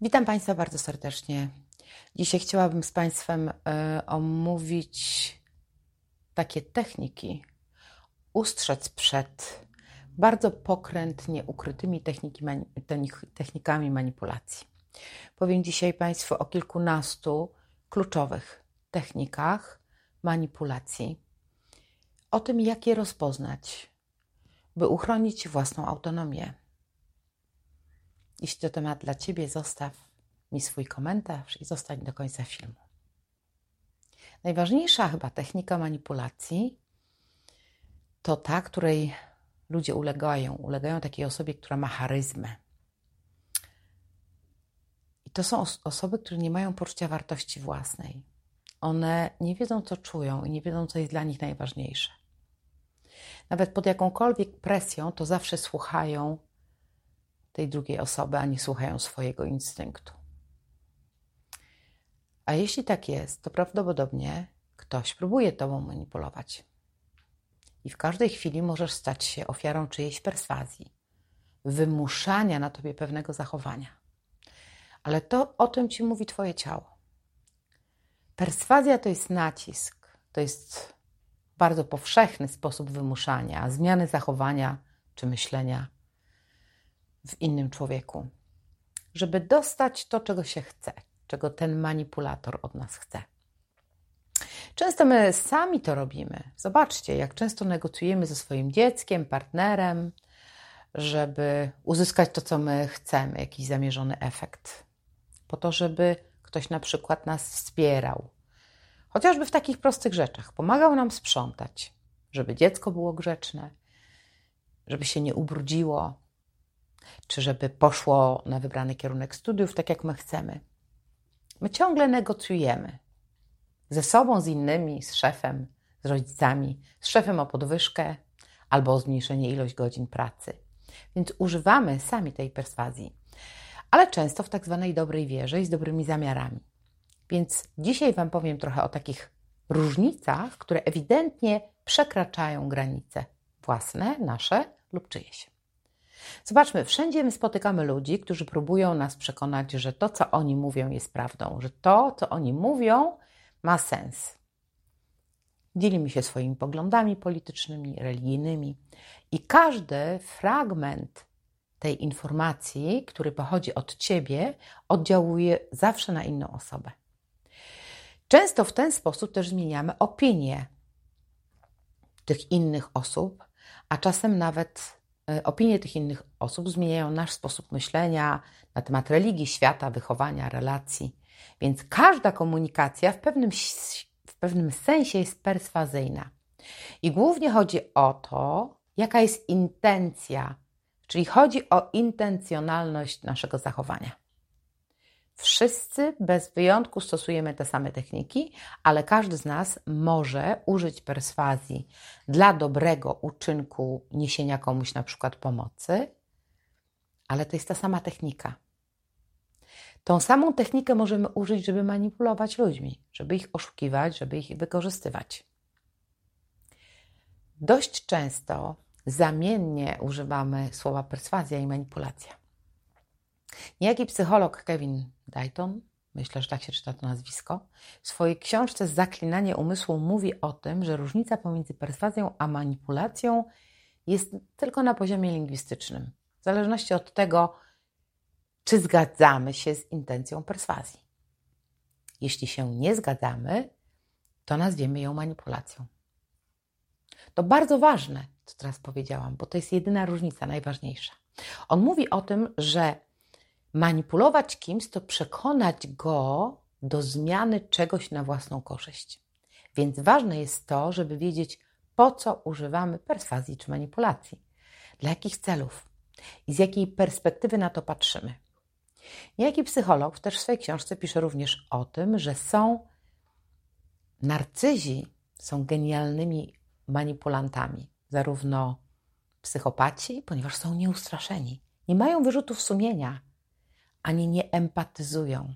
Witam Państwa bardzo serdecznie. Dzisiaj chciałabym z Państwem y, omówić takie techniki, ustrzec przed bardzo pokrętnie ukrytymi technikami manipulacji. Powiem dzisiaj Państwu o kilkunastu kluczowych technikach manipulacji, o tym, jak je rozpoznać, by uchronić własną autonomię jeśli to temat dla Ciebie, zostaw mi swój komentarz i zostań do końca filmu. Najważniejsza chyba technika manipulacji to ta, której ludzie ulegają. Ulegają takiej osobie, która ma charyzmę. I to są osoby, które nie mają poczucia wartości własnej. One nie wiedzą, co czują i nie wiedzą, co jest dla nich najważniejsze. Nawet pod jakąkolwiek presją, to zawsze słuchają tej drugiej osoby, a nie słuchają swojego instynktu. A jeśli tak jest, to prawdopodobnie ktoś próbuje tobą manipulować. I w każdej chwili możesz stać się ofiarą czyjejś perswazji, wymuszania na tobie pewnego zachowania. Ale to o tym ci mówi twoje ciało. Perswazja to jest nacisk, to jest bardzo powszechny sposób wymuszania, zmiany zachowania czy myślenia w innym człowieku, żeby dostać to, czego się chce, czego ten manipulator od nas chce. Często my sami to robimy. Zobaczcie, jak często negocjujemy ze swoim dzieckiem, partnerem, żeby uzyskać to, co my chcemy, jakiś zamierzony efekt. Po to, żeby ktoś na przykład nas wspierał, chociażby w takich prostych rzeczach. Pomagał nam sprzątać, żeby dziecko było grzeczne, żeby się nie ubrudziło, czy żeby poszło na wybrany kierunek studiów, tak jak my chcemy. My ciągle negocjujemy ze sobą, z innymi, z szefem, z rodzicami, z szefem o podwyżkę albo o zmniejszenie ilość godzin pracy. Więc używamy sami tej perswazji, ale często w tak zwanej dobrej wierze i z dobrymi zamiarami. Więc dzisiaj Wam powiem trochę o takich różnicach, które ewidentnie przekraczają granice własne, nasze lub czyjeś. Zobaczmy, wszędzie my spotykamy ludzi, którzy próbują nas przekonać, że to, co oni mówią, jest prawdą, że to, co oni mówią, ma sens. Dzielimy się swoimi poglądami politycznymi, religijnymi i każdy fragment tej informacji, który pochodzi od ciebie, oddziałuje zawsze na inną osobę. Często w ten sposób też zmieniamy opinię tych innych osób, a czasem nawet opinie tych innych osób zmieniają nasz sposób myślenia na temat religii, świata, wychowania, relacji. Więc każda komunikacja w pewnym, w pewnym sensie jest perswazyjna. I głównie chodzi o to, jaka jest intencja, czyli chodzi o intencjonalność naszego zachowania. Wszyscy bez wyjątku stosujemy te same techniki, ale każdy z nas może użyć perswazji dla dobrego uczynku niesienia komuś na przykład pomocy, ale to jest ta sama technika. Tą samą technikę możemy użyć, żeby manipulować ludźmi, żeby ich oszukiwać, żeby ich wykorzystywać. Dość często zamiennie używamy słowa perswazja i manipulacja. Niejaki psycholog Kevin Dayton, myślę, że tak się czyta to nazwisko, w swojej książce Zaklinanie umysłu mówi o tym, że różnica pomiędzy perswazją a manipulacją jest tylko na poziomie lingwistycznym, w zależności od tego, czy zgadzamy się z intencją perswazji. Jeśli się nie zgadzamy, to nazwiemy ją manipulacją. To bardzo ważne, co teraz powiedziałam, bo to jest jedyna różnica, najważniejsza. On mówi o tym, że Manipulować kimś to przekonać go do zmiany czegoś na własną korzyść. Więc ważne jest to, żeby wiedzieć, po co używamy perswazji czy manipulacji, dla jakich celów. i z jakiej perspektywy na to patrzymy. Niejaki psycholog też w swojej książce pisze również o tym, że są narcyzi, są genialnymi manipulantami, zarówno psychopaci, ponieważ są nieustraszeni, nie mają wyrzutów sumienia, ani nie empatyzują.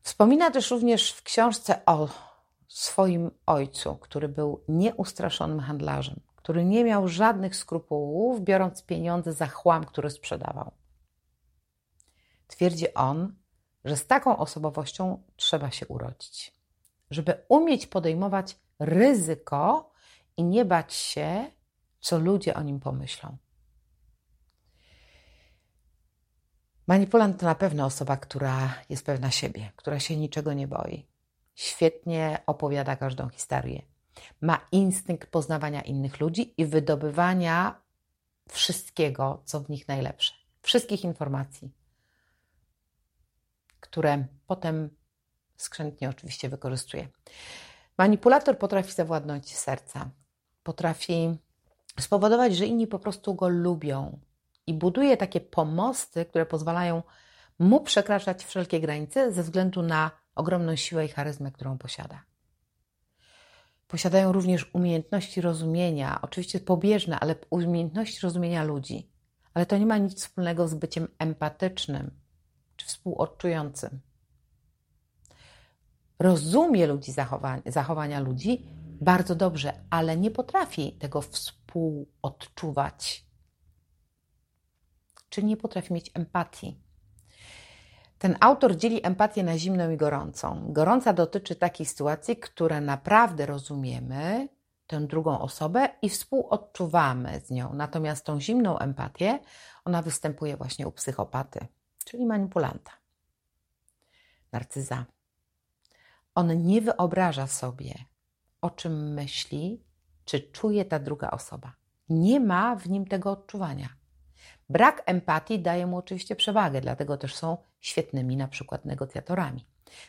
Wspomina też również w książce o swoim ojcu, który był nieustraszonym handlarzem, który nie miał żadnych skrupułów, biorąc pieniądze za chłam, który sprzedawał. Twierdzi on, że z taką osobowością trzeba się urodzić, żeby umieć podejmować ryzyko i nie bać się, co ludzie o nim pomyślą. Manipulant to na pewno osoba, która jest pewna siebie, która się niczego nie boi. Świetnie opowiada każdą historię. Ma instynkt poznawania innych ludzi i wydobywania wszystkiego, co w nich najlepsze. Wszystkich informacji, które potem skrzętnie oczywiście wykorzystuje. Manipulator potrafi zawładnąć serca, potrafi spowodować, że inni po prostu go lubią i buduje takie pomosty, które pozwalają mu przekraczać wszelkie granice ze względu na ogromną siłę i charyzmę, którą posiada. Posiadają również umiejętności rozumienia, oczywiście pobieżne, ale umiejętności rozumienia ludzi. Ale to nie ma nic wspólnego z byciem empatycznym czy współodczującym. Rozumie ludzi zachowania, ludzi bardzo dobrze, ale nie potrafi tego współodczuwać. Czy nie potrafi mieć empatii. Ten autor dzieli empatię na zimną i gorącą. Gorąca dotyczy takiej sytuacji, które naprawdę rozumiemy tę drugą osobę i współodczuwamy z nią. Natomiast tą zimną empatię, ona występuje właśnie u psychopaty, czyli manipulanta, narcyza. On nie wyobraża sobie, o czym myśli, czy czuje ta druga osoba. Nie ma w nim tego odczuwania. Brak empatii daje mu oczywiście przewagę, dlatego też są świetnymi na przykład negocjatorami.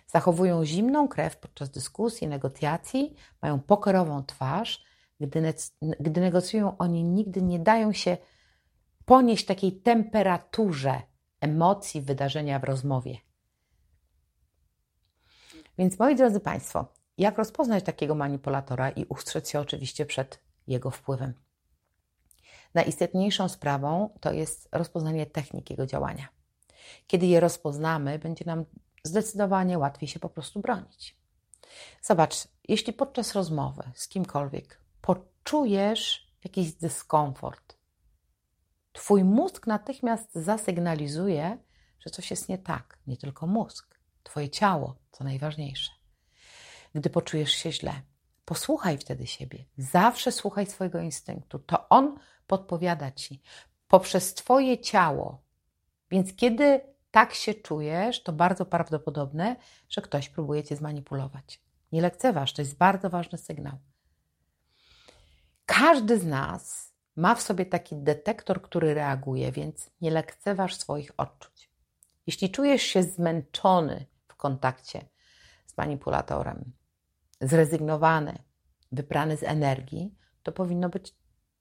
Zachowują zimną krew podczas dyskusji, negocjacji, mają pokerową twarz. Gdy, gdy negocjują, oni nigdy nie dają się ponieść takiej temperaturze emocji, wydarzenia w rozmowie. Więc moi drodzy Państwo, jak rozpoznać takiego manipulatora i ustrzec się oczywiście przed jego wpływem? Najistotniejszą sprawą to jest rozpoznanie technik jego działania. Kiedy je rozpoznamy, będzie nam zdecydowanie łatwiej się po prostu bronić. Zobacz, jeśli podczas rozmowy z kimkolwiek poczujesz jakiś dyskomfort, Twój mózg natychmiast zasygnalizuje, że coś jest nie tak. Nie tylko mózg, Twoje ciało, co najważniejsze. Gdy poczujesz się źle, posłuchaj wtedy siebie. Zawsze słuchaj swojego instynktu. To on podpowiada ci poprzez Twoje ciało. Więc kiedy tak się czujesz, to bardzo prawdopodobne, że ktoś próbuje Cię zmanipulować. Nie lekceważ, to jest bardzo ważny sygnał. Każdy z nas ma w sobie taki detektor, który reaguje, więc nie lekceważ swoich odczuć. Jeśli czujesz się zmęczony w kontakcie z manipulatorem, zrezygnowany, wyprany z energii, to powinno być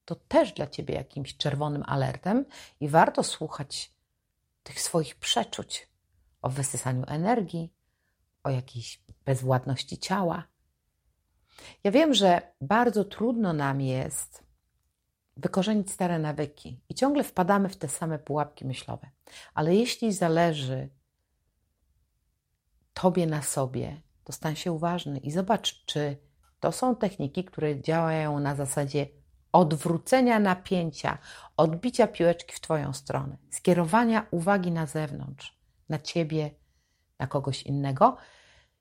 to też dla ciebie jakimś czerwonym alertem i warto słuchać tych swoich przeczuć o wysysaniu energii, o jakiejś bezwładności ciała. Ja wiem, że bardzo trudno nam jest wykorzenić stare nawyki i ciągle wpadamy w te same pułapki myślowe. Ale jeśli zależy Tobie na sobie, to stań się uważny i zobacz, czy to są techniki, które działają na zasadzie odwrócenia napięcia, odbicia piłeczki w Twoją stronę, skierowania uwagi na zewnątrz, na Ciebie, na kogoś innego,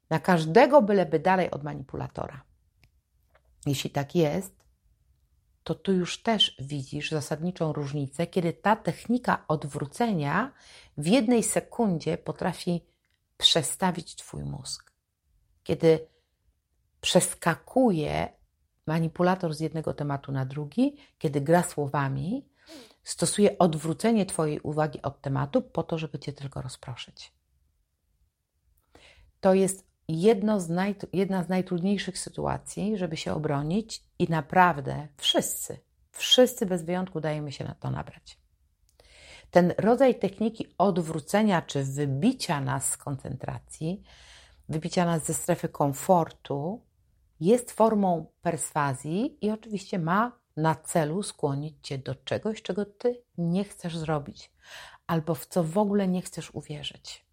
na każdego, byleby dalej od manipulatora. Jeśli tak jest, to tu już też widzisz zasadniczą różnicę, kiedy ta technika odwrócenia w jednej sekundzie potrafi przestawić Twój mózg. Kiedy przeskakuje manipulator z jednego tematu na drugi, kiedy gra słowami, stosuje odwrócenie Twojej uwagi od tematu po to, żeby Cię tylko rozproszyć. To jest z jedna z najtrudniejszych sytuacji, żeby się obronić i naprawdę wszyscy Wszyscy bez wyjątku dajemy się na to nabrać. Ten rodzaj techniki odwrócenia czy wybicia nas z koncentracji, wybicia nas ze strefy komfortu, jest formą perswazji i oczywiście ma na celu skłonić cię do czegoś, czego ty nie chcesz zrobić, albo w co w ogóle nie chcesz uwierzyć.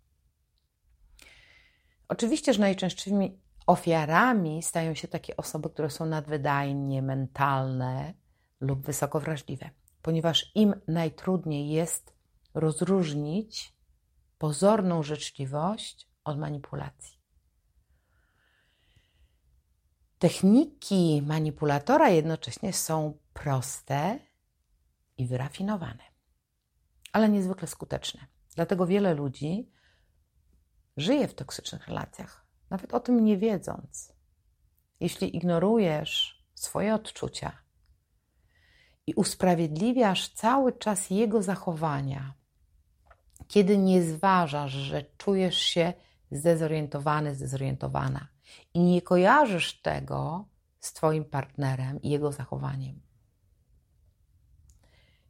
Oczywiście, że najczęstszymi ofiarami stają się takie osoby, które są nadwydajnie mentalne lub wysoko wrażliwe, ponieważ im najtrudniej jest rozróżnić pozorną życzliwość od manipulacji. Techniki manipulatora jednocześnie są proste i wyrafinowane, ale niezwykle skuteczne. Dlatego wiele ludzi żyje w toksycznych relacjach, nawet o tym nie wiedząc. Jeśli ignorujesz swoje odczucia i usprawiedliwiasz cały czas jego zachowania, kiedy nie zważasz, że czujesz się zdezorientowany, zdezorientowana i nie kojarzysz tego z Twoim partnerem i jego zachowaniem.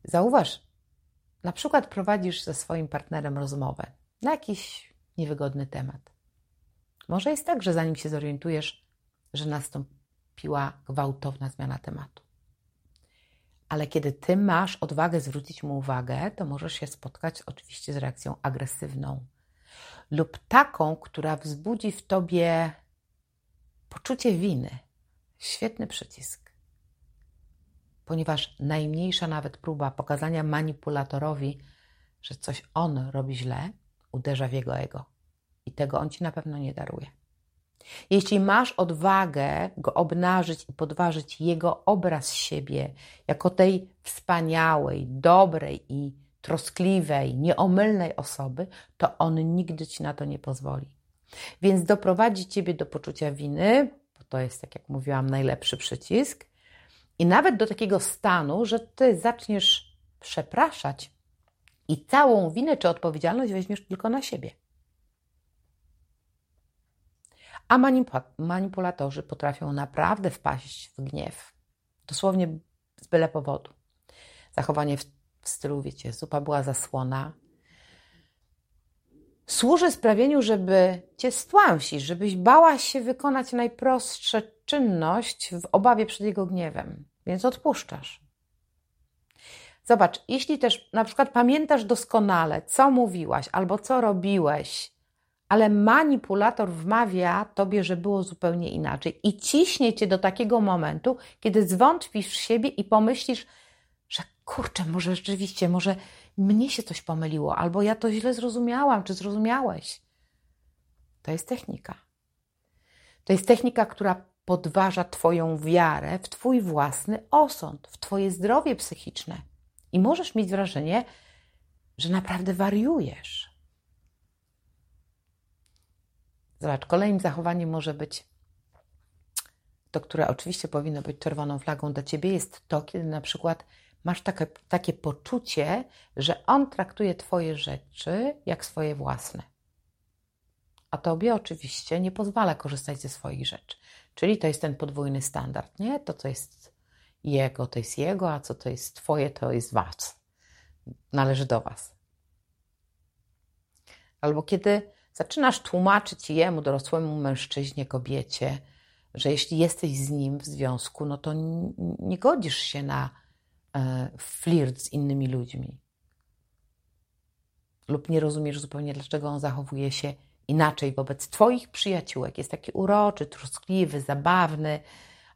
Zauważ, na przykład prowadzisz ze swoim partnerem rozmowę na jakiś niewygodny temat. Może jest tak, że zanim się zorientujesz, że nastąpiła gwałtowna zmiana tematu. Ale kiedy ty masz odwagę zwrócić mu uwagę, to możesz się spotkać oczywiście z reakcją agresywną lub taką, która wzbudzi w tobie poczucie winy. Świetny przycisk. Ponieważ najmniejsza nawet próba pokazania manipulatorowi, że coś on robi źle, uderza w jego ego. I tego on ci na pewno nie daruje. Jeśli masz odwagę go obnażyć i podważyć jego obraz siebie jako tej wspaniałej, dobrej i troskliwej, nieomylnej osoby, to on nigdy ci na to nie pozwoli. Więc doprowadzi ciebie do poczucia winy, bo to jest, tak jak mówiłam, najlepszy przycisk, i nawet do takiego stanu, że ty zaczniesz przepraszać i całą winę czy odpowiedzialność weźmiesz tylko na siebie. A manipulatorzy potrafią naprawdę wpaść w gniew. Dosłownie z byle powodu. Zachowanie w, w stylu, wiecie, zupa była zasłona. Służy sprawieniu, żeby cię stłamsić, żebyś bałaś się wykonać najprostsze czynność w obawie przed jego gniewem. Więc odpuszczasz. Zobacz, jeśli też na przykład pamiętasz doskonale, co mówiłaś albo co robiłeś, ale manipulator wmawia tobie, że było zupełnie inaczej i ciśnie cię do takiego momentu, kiedy zwątpisz w siebie i pomyślisz, że kurczę, może rzeczywiście, może mnie się coś pomyliło, albo ja to źle zrozumiałam, czy zrozumiałeś. To jest technika. To jest technika, która podważa Twoją wiarę w Twój własny osąd, w Twoje zdrowie psychiczne. I możesz mieć wrażenie, że naprawdę wariujesz, Zobacz, kolejnym zachowaniem może być to, które oczywiście powinno być czerwoną flagą dla ciebie, jest to, kiedy na przykład masz takie, takie poczucie, że on traktuje twoje rzeczy jak swoje własne. A tobie oczywiście nie pozwala korzystać ze swoich rzeczy. Czyli to jest ten podwójny standard, nie? To, co jest jego, to jest jego, a co to jest twoje, to jest was. Należy do was. Albo kiedy Zaczynasz tłumaczyć jemu, dorosłemu mężczyźnie, kobiecie, że jeśli jesteś z nim w związku, no to nie godzisz się na flirt z innymi ludźmi. Lub nie rozumiesz zupełnie, dlaczego on zachowuje się inaczej wobec Twoich przyjaciółek. Jest taki uroczy, troskliwy, zabawny,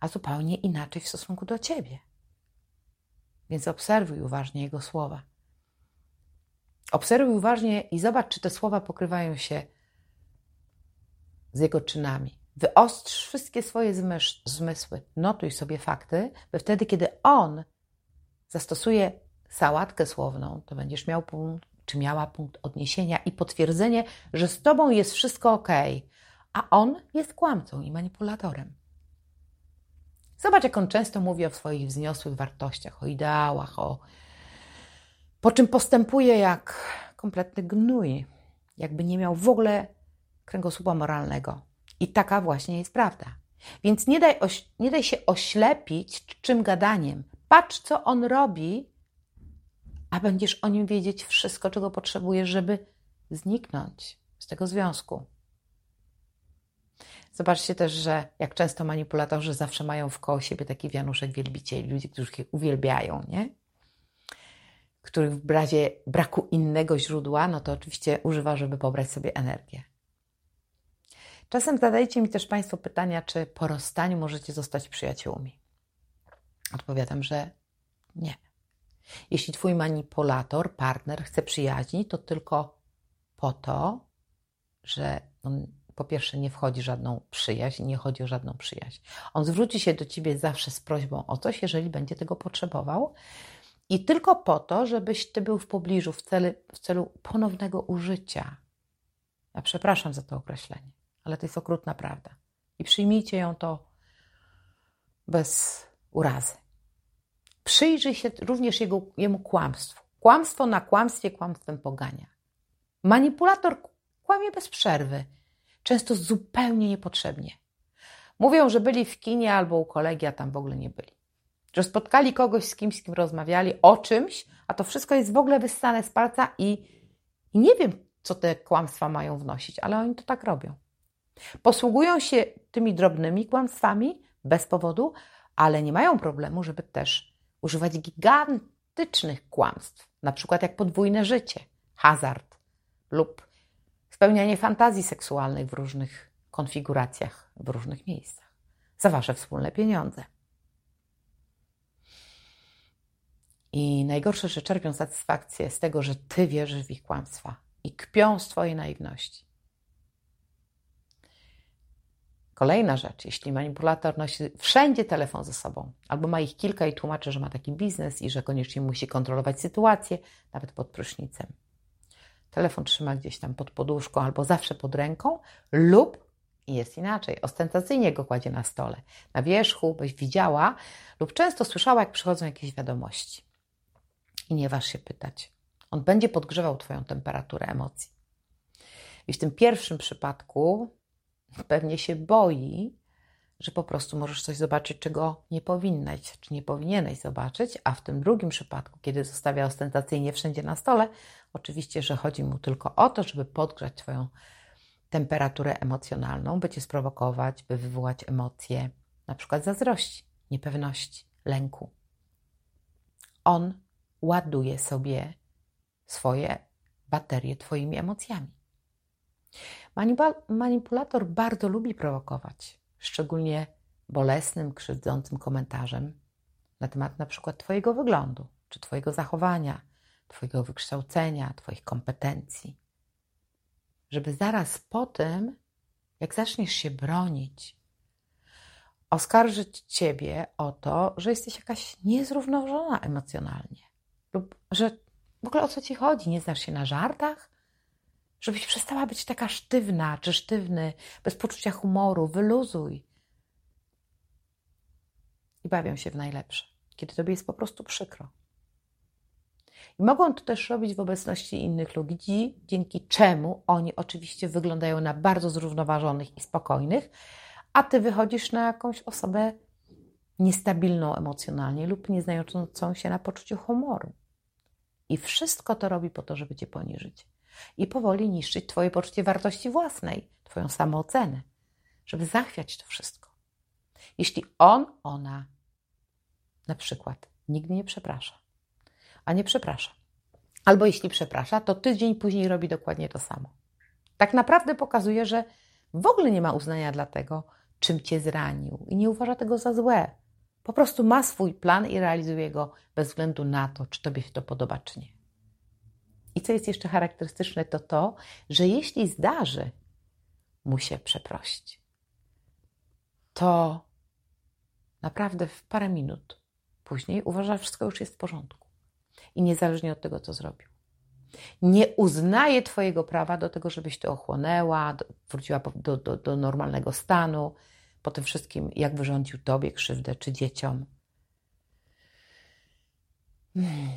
a zupełnie inaczej w stosunku do Ciebie. Więc obserwuj uważnie jego słowa. Obserwuj uważnie i zobacz, czy te słowa pokrywają się z jego czynami. Wyostrz wszystkie swoje zmysły, notuj sobie fakty, by wtedy, kiedy on zastosuje sałatkę słowną, to będziesz miał punkt, czy miała punkt odniesienia i potwierdzenie, że z tobą jest wszystko ok, a on jest kłamcą i manipulatorem. Zobacz, jak on często mówi o swoich wzniosłych wartościach, o ideałach, o po czym postępuje jak kompletny gnój, jakby nie miał w ogóle kręgosłupa moralnego. I taka właśnie jest prawda. Więc nie daj, nie daj się oślepić czym gadaniem. Patrz, co on robi, a będziesz o nim wiedzieć wszystko, czego potrzebujesz, żeby zniknąć z tego związku. Zobaczcie też, że jak często manipulatorzy zawsze mają w koło siebie taki wianuszek wielbicieli, ludzi, którzy ich uwielbiają, nie? Których w razie braku innego źródła, no to oczywiście używa, żeby pobrać sobie energię. Czasem zadajcie mi też Państwo pytania, czy po rozstaniu możecie zostać przyjaciółmi. Odpowiadam, że nie. Jeśli Twój manipulator, partner chce przyjaźni, to tylko po to, że on po pierwsze nie wchodzi żadną przyjaźń, nie chodzi o żadną przyjaźń. On zwróci się do Ciebie zawsze z prośbą o coś, jeżeli będzie tego potrzebował i tylko po to, żebyś Ty był w pobliżu w celu, w celu ponownego użycia. Ja przepraszam za to określenie, ale to jest okrutna prawda. I przyjmijcie ją to bez urazy. Przyjrzyj się również jego, jemu kłamstwu. Kłamstwo na kłamstwie kłamstwem pogania. Manipulator kłamie bez przerwy, często zupełnie niepotrzebnie. Mówią, że byli w kinie albo u kolegi, a tam w ogóle nie byli. Że spotkali kogoś z kimś, z kim rozmawiali o czymś, a to wszystko jest w ogóle wyssane z palca i, i nie wiem, co te kłamstwa mają wnosić, ale oni to tak robią. Posługują się tymi drobnymi kłamstwami bez powodu, ale nie mają problemu, żeby też używać gigantycznych kłamstw, na przykład jak podwójne życie, hazard lub spełnianie fantazji seksualnych w różnych konfiguracjach, w różnych miejscach, za wasze wspólne pieniądze. I najgorsze, że czerpią satysfakcję z tego, że ty wierzysz w ich kłamstwa i kpią z twojej naiwności. Kolejna rzecz, jeśli manipulator nosi wszędzie telefon ze sobą, albo ma ich kilka i tłumaczy, że ma taki biznes i że koniecznie musi kontrolować sytuację, nawet pod prysznicem. Telefon trzyma gdzieś tam pod poduszką albo zawsze pod ręką, lub jest inaczej, ostentacyjnie go kładzie na stole, na wierzchu, byś widziała lub często słyszała, jak przychodzą jakieś wiadomości. I nie waż się pytać. On będzie podgrzewał Twoją temperaturę emocji. I w tym pierwszym przypadku pewnie się boi, że po prostu możesz coś zobaczyć, czego nie powinnaś, czy nie powinieneś zobaczyć, a w tym drugim przypadku, kiedy zostawia ostentacyjnie wszędzie na stole, oczywiście, że chodzi mu tylko o to, żeby podgrzać Twoją temperaturę emocjonalną, by Cię sprowokować, by wywołać emocje, na przykład zazdrości, niepewności, lęku. On ładuje sobie swoje baterie Twoimi emocjami. Manipulator bardzo lubi prowokować, szczególnie bolesnym, krzywdzącym komentarzem na temat na przykład Twojego wyglądu, czy Twojego zachowania, Twojego wykształcenia, Twoich kompetencji. Żeby zaraz po tym, jak zaczniesz się bronić, oskarżyć Ciebie o to, że jesteś jakaś niezrównoważona emocjonalnie, lub że w ogóle o co Ci chodzi, nie znasz się na żartach, żebyś przestała być taka sztywna czy sztywny, bez poczucia humoru, wyluzuj. I bawią się w najlepsze, kiedy tobie jest po prostu przykro. I mogą to też robić w obecności innych ludzi, dzięki czemu oni oczywiście wyglądają na bardzo zrównoważonych i spokojnych, a ty wychodzisz na jakąś osobę niestabilną emocjonalnie lub nie znającą się na poczuciu humoru. I wszystko to robi po to, żeby cię poniżyć i powoli niszczyć Twoje poczucie wartości własnej, Twoją samoocenę, żeby zachwiać to wszystko. Jeśli on, ona na przykład nigdy nie przeprasza, a nie przeprasza, albo jeśli przeprasza, to tydzień później robi dokładnie to samo. Tak naprawdę pokazuje, że w ogóle nie ma uznania dla tego, czym cię zranił i nie uważa tego za złe. Po prostu ma swój plan i realizuje go bez względu na to, czy tobie się to podoba, czy nie. Co jest jeszcze charakterystyczne, to to, że jeśli zdarzy mu się przeprosić, to naprawdę w parę minut później uważa, że wszystko już jest w porządku. I niezależnie od tego, co zrobił. Nie uznaje Twojego prawa do tego, żebyś Ty ochłonęła, wróciła do, do, do normalnego stanu, po tym wszystkim, jak wyrządził Tobie krzywdę czy dzieciom. Hmm.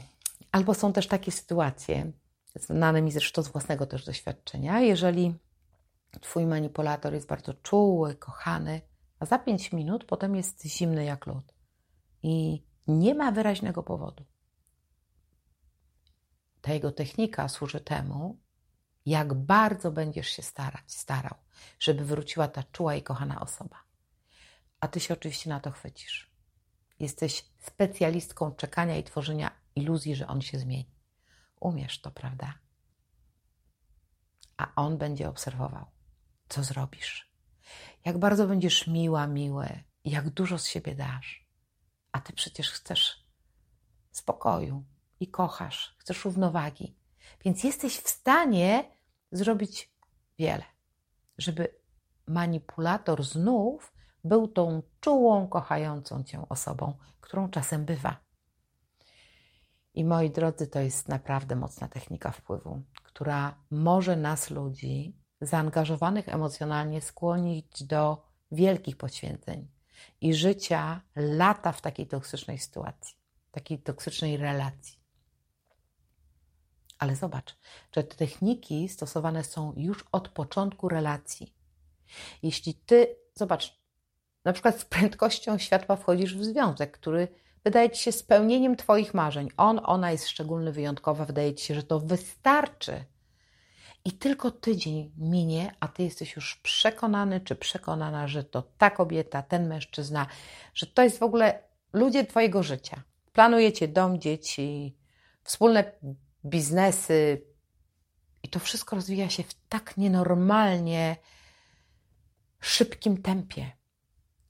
Albo są też takie sytuacje, znane mi zresztą z własnego też doświadczenia, jeżeli Twój manipulator jest bardzo czuły, kochany, a za pięć minut potem jest zimny jak lód i Nie ma wyraźnego powodu. Ta jego technika służy temu, jak bardzo będziesz się starać, starał, żeby wróciła ta czuła i kochana osoba. A ty się oczywiście na to chwycisz. Jesteś specjalistką czekania i tworzenia iluzji, że on się zmieni. Umiesz to, prawda? A on będzie obserwował, co zrobisz. Jak bardzo będziesz miła, miły, jak dużo z siebie dasz. A ty przecież chcesz spokoju i kochasz, chcesz równowagi. Więc jesteś w stanie zrobić wiele, żeby manipulator znów był tą czułą, kochającą cię osobą, którą czasem bywa. I moi drodzy, to jest naprawdę mocna technika wpływu, która może nas, ludzi, zaangażowanych emocjonalnie, skłonić do wielkich poświęceń i życia lata w takiej toksycznej sytuacji, takiej toksycznej relacji. Ale zobacz, że te techniki stosowane są już od początku relacji. Jeśli ty, zobacz, na przykład z prędkością światła wchodzisz w związek, który wydaje ci się spełnieniem Twoich marzeń. On, ona jest szczególny, wyjątkowa, wydaje ci się, że to wystarczy. I tylko tydzień minie, a ty jesteś już przekonany czy przekonana, że to ta kobieta, ten mężczyzna, że to jest w ogóle ludzie Twojego życia. Planujecie dom, dzieci, wspólne biznesy, i to wszystko rozwija się w tak nienormalnie szybkim tempie.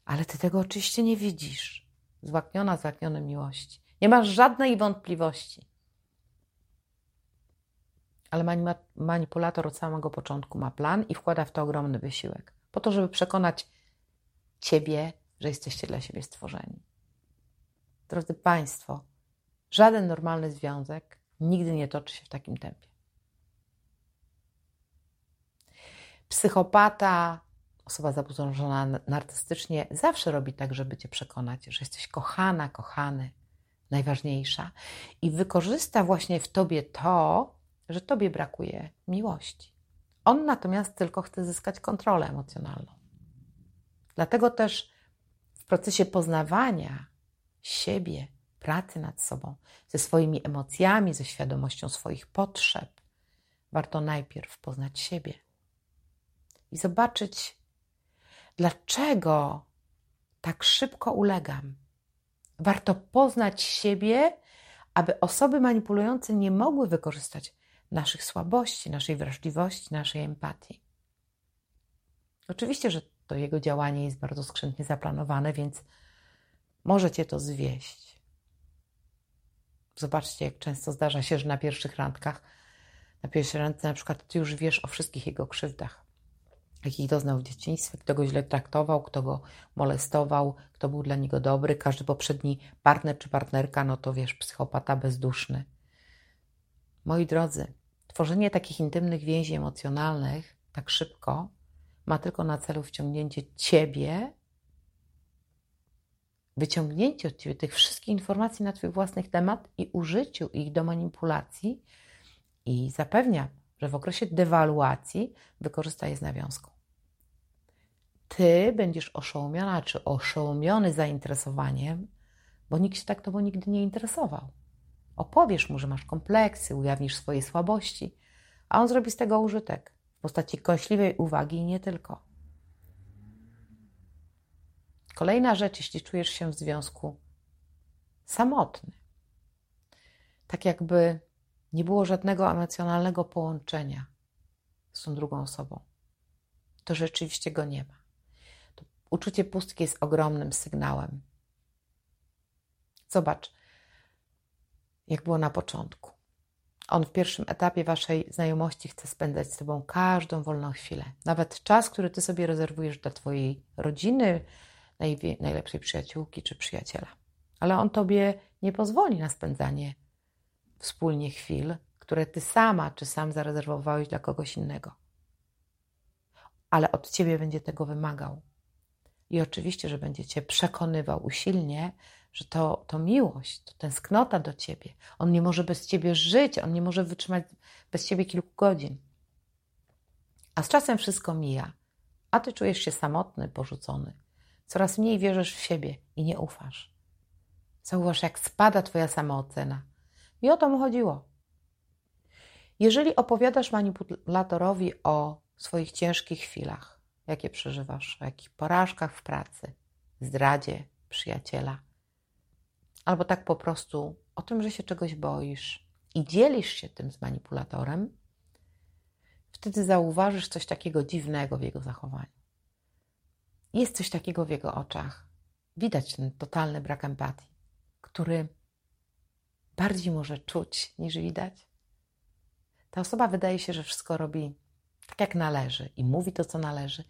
Ale ty tego oczywiście nie widzisz. Złakniona, złakniony miłości. Nie masz żadnej wątpliwości. Ale manipulator od samego początku ma plan i wkłada w to ogromny wysiłek. Po to, żeby przekonać ciebie, że jesteście dla siebie stworzeni. Drodzy Państwo, żaden normalny związek nigdy nie toczy się w takim tempie. Psychopata, osoba zaburzona narcystycznie zawsze robi tak, żeby cię przekonać, że jesteś kochana, kochany, najważniejsza i wykorzysta właśnie w tobie to, że tobie brakuje miłości. On natomiast tylko chce zyskać kontrolę emocjonalną. Dlatego też w procesie poznawania siebie, pracy nad sobą, ze swoimi emocjami, ze świadomością swoich potrzeb, warto najpierw poznać siebie i zobaczyć, dlaczego tak szybko ulegam. Warto poznać siebie, aby osoby manipulujące nie mogły wykorzystać naszych słabości, naszej wrażliwości, naszej empatii. Oczywiście, że to jego działanie jest bardzo skrzętnie zaplanowane, więc możecie to zwieść. Zobaczcie, jak często zdarza się, że na pierwszych randkach, na pierwszej randce na przykład ty już wiesz o wszystkich jego krzywdach jakich doznał w dzieciństwie, kto go źle traktował, kto go molestował, kto był dla niego dobry. Każdy poprzedni partner czy partnerka, no to wiesz, psychopata bezduszny. Moi drodzy, tworzenie takich intymnych więzi emocjonalnych tak szybko ma tylko na celu wciągnięcie ciebie, wyciągnięcie od ciebie tych wszystkich informacji na twój własny temat i użyciu ich do manipulacji i zapewnia że w okresie dewaluacji wykorzysta je z nawiązką. Ty będziesz oszołomiona czy oszołomiony zainteresowaniem, bo nikt się tak tobą nigdy nie interesował. Opowiesz mu, że masz kompleksy, ujawnisz swoje słabości, a on zrobi z tego użytek w postaci kąśliwej uwagi i nie tylko. Kolejna rzecz, jeśli czujesz się w związku samotny, tak jakby nie było żadnego emocjonalnego połączenia z tą drugą osobą. To rzeczywiście go nie ma. To uczucie pustki jest ogromnym sygnałem. Zobacz, jak było na początku. On w pierwszym etapie waszej znajomości chce spędzać z tobą każdą wolną chwilę. Nawet czas, który ty sobie rezerwujesz dla twojej rodziny, najlepszej przyjaciółki czy przyjaciela. Ale on tobie nie pozwoli na spędzanie wspólnie chwil, które ty sama czy sam zarezerwowałeś dla kogoś innego. Ale od ciebie będzie tego wymagał. I oczywiście, że będzie cię przekonywał usilnie, że to, to miłość, to tęsknota do ciebie. On nie może bez ciebie żyć, on nie może wytrzymać bez ciebie kilku godzin. A z czasem wszystko mija, a ty czujesz się samotny, porzucony. Coraz mniej wierzysz w siebie i nie ufasz. Zauważ, jak spada Twoja samoocena. I o to mu chodziło. Jeżeli opowiadasz manipulatorowi o swoich ciężkich chwilach, jakie przeżywasz, o jakich porażkach w pracy, zdradzie przyjaciela, albo tak po prostu o tym, że się czegoś boisz i dzielisz się tym z manipulatorem, wtedy zauważysz coś takiego dziwnego w jego zachowaniu. Jest coś takiego w jego oczach. Widać ten totalny brak empatii, który bardziej może czuć niż widać. Ta osoba wydaje się, że wszystko robi tak, jak należy i mówi to, co należy,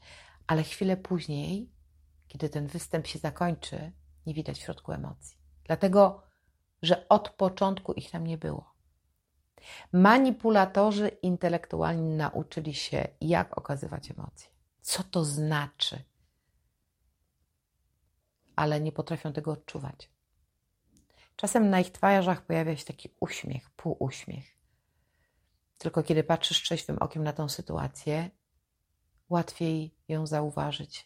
ale chwilę później, kiedy ten występ się zakończy, nie widać w środku emocji. Dlatego, że od początku ich tam nie było. Manipulatorzy intelektualni nauczyli się, jak okazywać emocje. Co to znaczy? Ale nie potrafią tego odczuwać. Czasem na ich twarzach pojawia się taki uśmiech, półuśmiech. Tylko kiedy patrzysz trzeźwym okiem na tą sytuację, łatwiej ją zauważyć.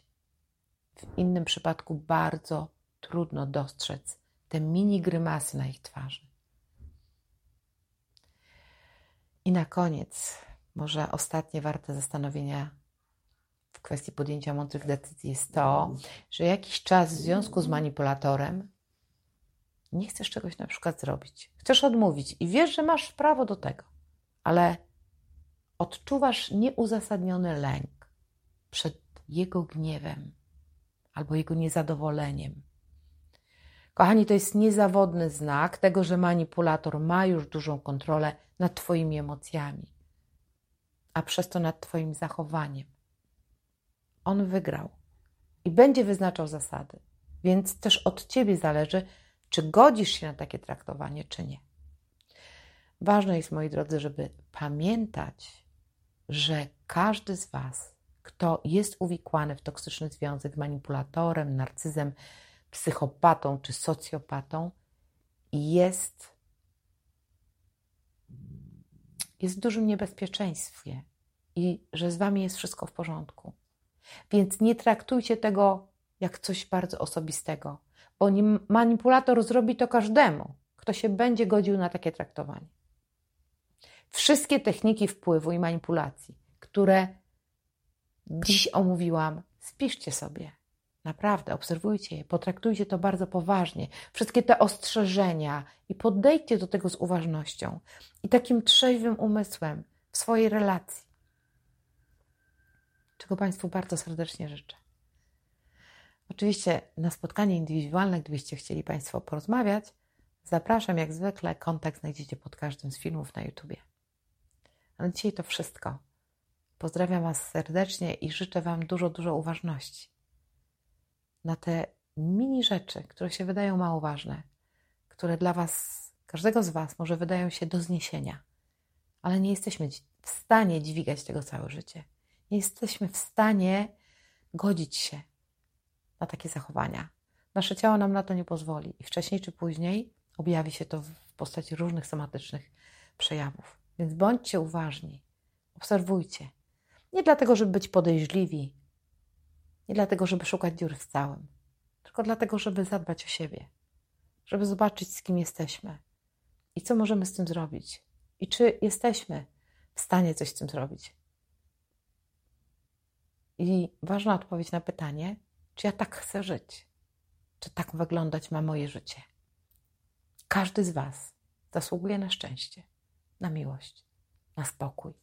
W innym przypadku bardzo trudno dostrzec te mini grymasy na ich twarzy. I na koniec, może ostatnie warte zastanowienia w kwestii podjęcia mądrych decyzji jest to, że jakiś czas w związku z manipulatorem nie chcesz czegoś na przykład zrobić, chcesz odmówić i wiesz, że masz prawo do tego, ale odczuwasz nieuzasadniony lęk przed jego gniewem albo jego niezadowoleniem. Kochani, to jest niezawodny znak tego, że manipulator ma już dużą kontrolę nad Twoimi emocjami, a przez to nad Twoim zachowaniem. On wygrał i będzie wyznaczał zasady, więc też od Ciebie zależy, czy godzisz się na takie traktowanie, czy nie. Ważne jest, moi drodzy, żeby pamiętać, że każdy z Was, kto jest uwikłany w toksyczny związek z manipulatorem, narcyzem, psychopatą czy socjopatą, jest, jest w dużym niebezpieczeństwie i że z Wami jest wszystko w porządku. Więc nie traktujcie tego jak coś bardzo osobistego bo manipulator zrobi to każdemu, kto się będzie godził na takie traktowanie. Wszystkie techniki wpływu i manipulacji, które dziś omówiłam, spiszcie sobie. Naprawdę, obserwujcie je, potraktujcie to bardzo poważnie. Wszystkie te ostrzeżenia i podejdźcie do tego z uważnością i takim trzeźwym umysłem w swojej relacji. Czego Państwu bardzo serdecznie życzę. Oczywiście na spotkanie indywidualne, gdybyście chcieli Państwo porozmawiać, zapraszam jak zwykle. Kontakt znajdziecie pod każdym z filmów na YouTubie. A na dzisiaj to wszystko. Pozdrawiam Was serdecznie i życzę Wam dużo, dużo uważności na te mini rzeczy, które się wydają mało ważne, które dla Was, każdego z Was może wydają się do zniesienia, ale nie jesteśmy w stanie dźwigać tego całe życie. Nie jesteśmy w stanie godzić się na takie zachowania. Nasze ciało nam na to nie pozwoli i wcześniej czy później objawi się to w postaci różnych somatycznych przejawów. Więc bądźcie uważni, obserwujcie. Nie dlatego, żeby być podejrzliwi, nie dlatego, żeby szukać dziur w całym, tylko dlatego, żeby zadbać o siebie, żeby zobaczyć, z kim jesteśmy i co możemy z tym zrobić, i czy jesteśmy w stanie coś z tym zrobić. I ważna odpowiedź na pytanie, czy ja tak chcę żyć? Czy tak wyglądać ma moje życie? Każdy z Was zasługuje na szczęście, na miłość, na spokój.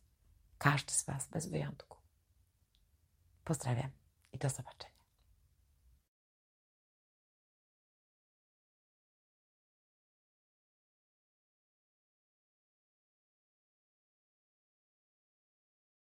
Każdy z Was bez wyjątku. Pozdrawiam i do zobaczenia.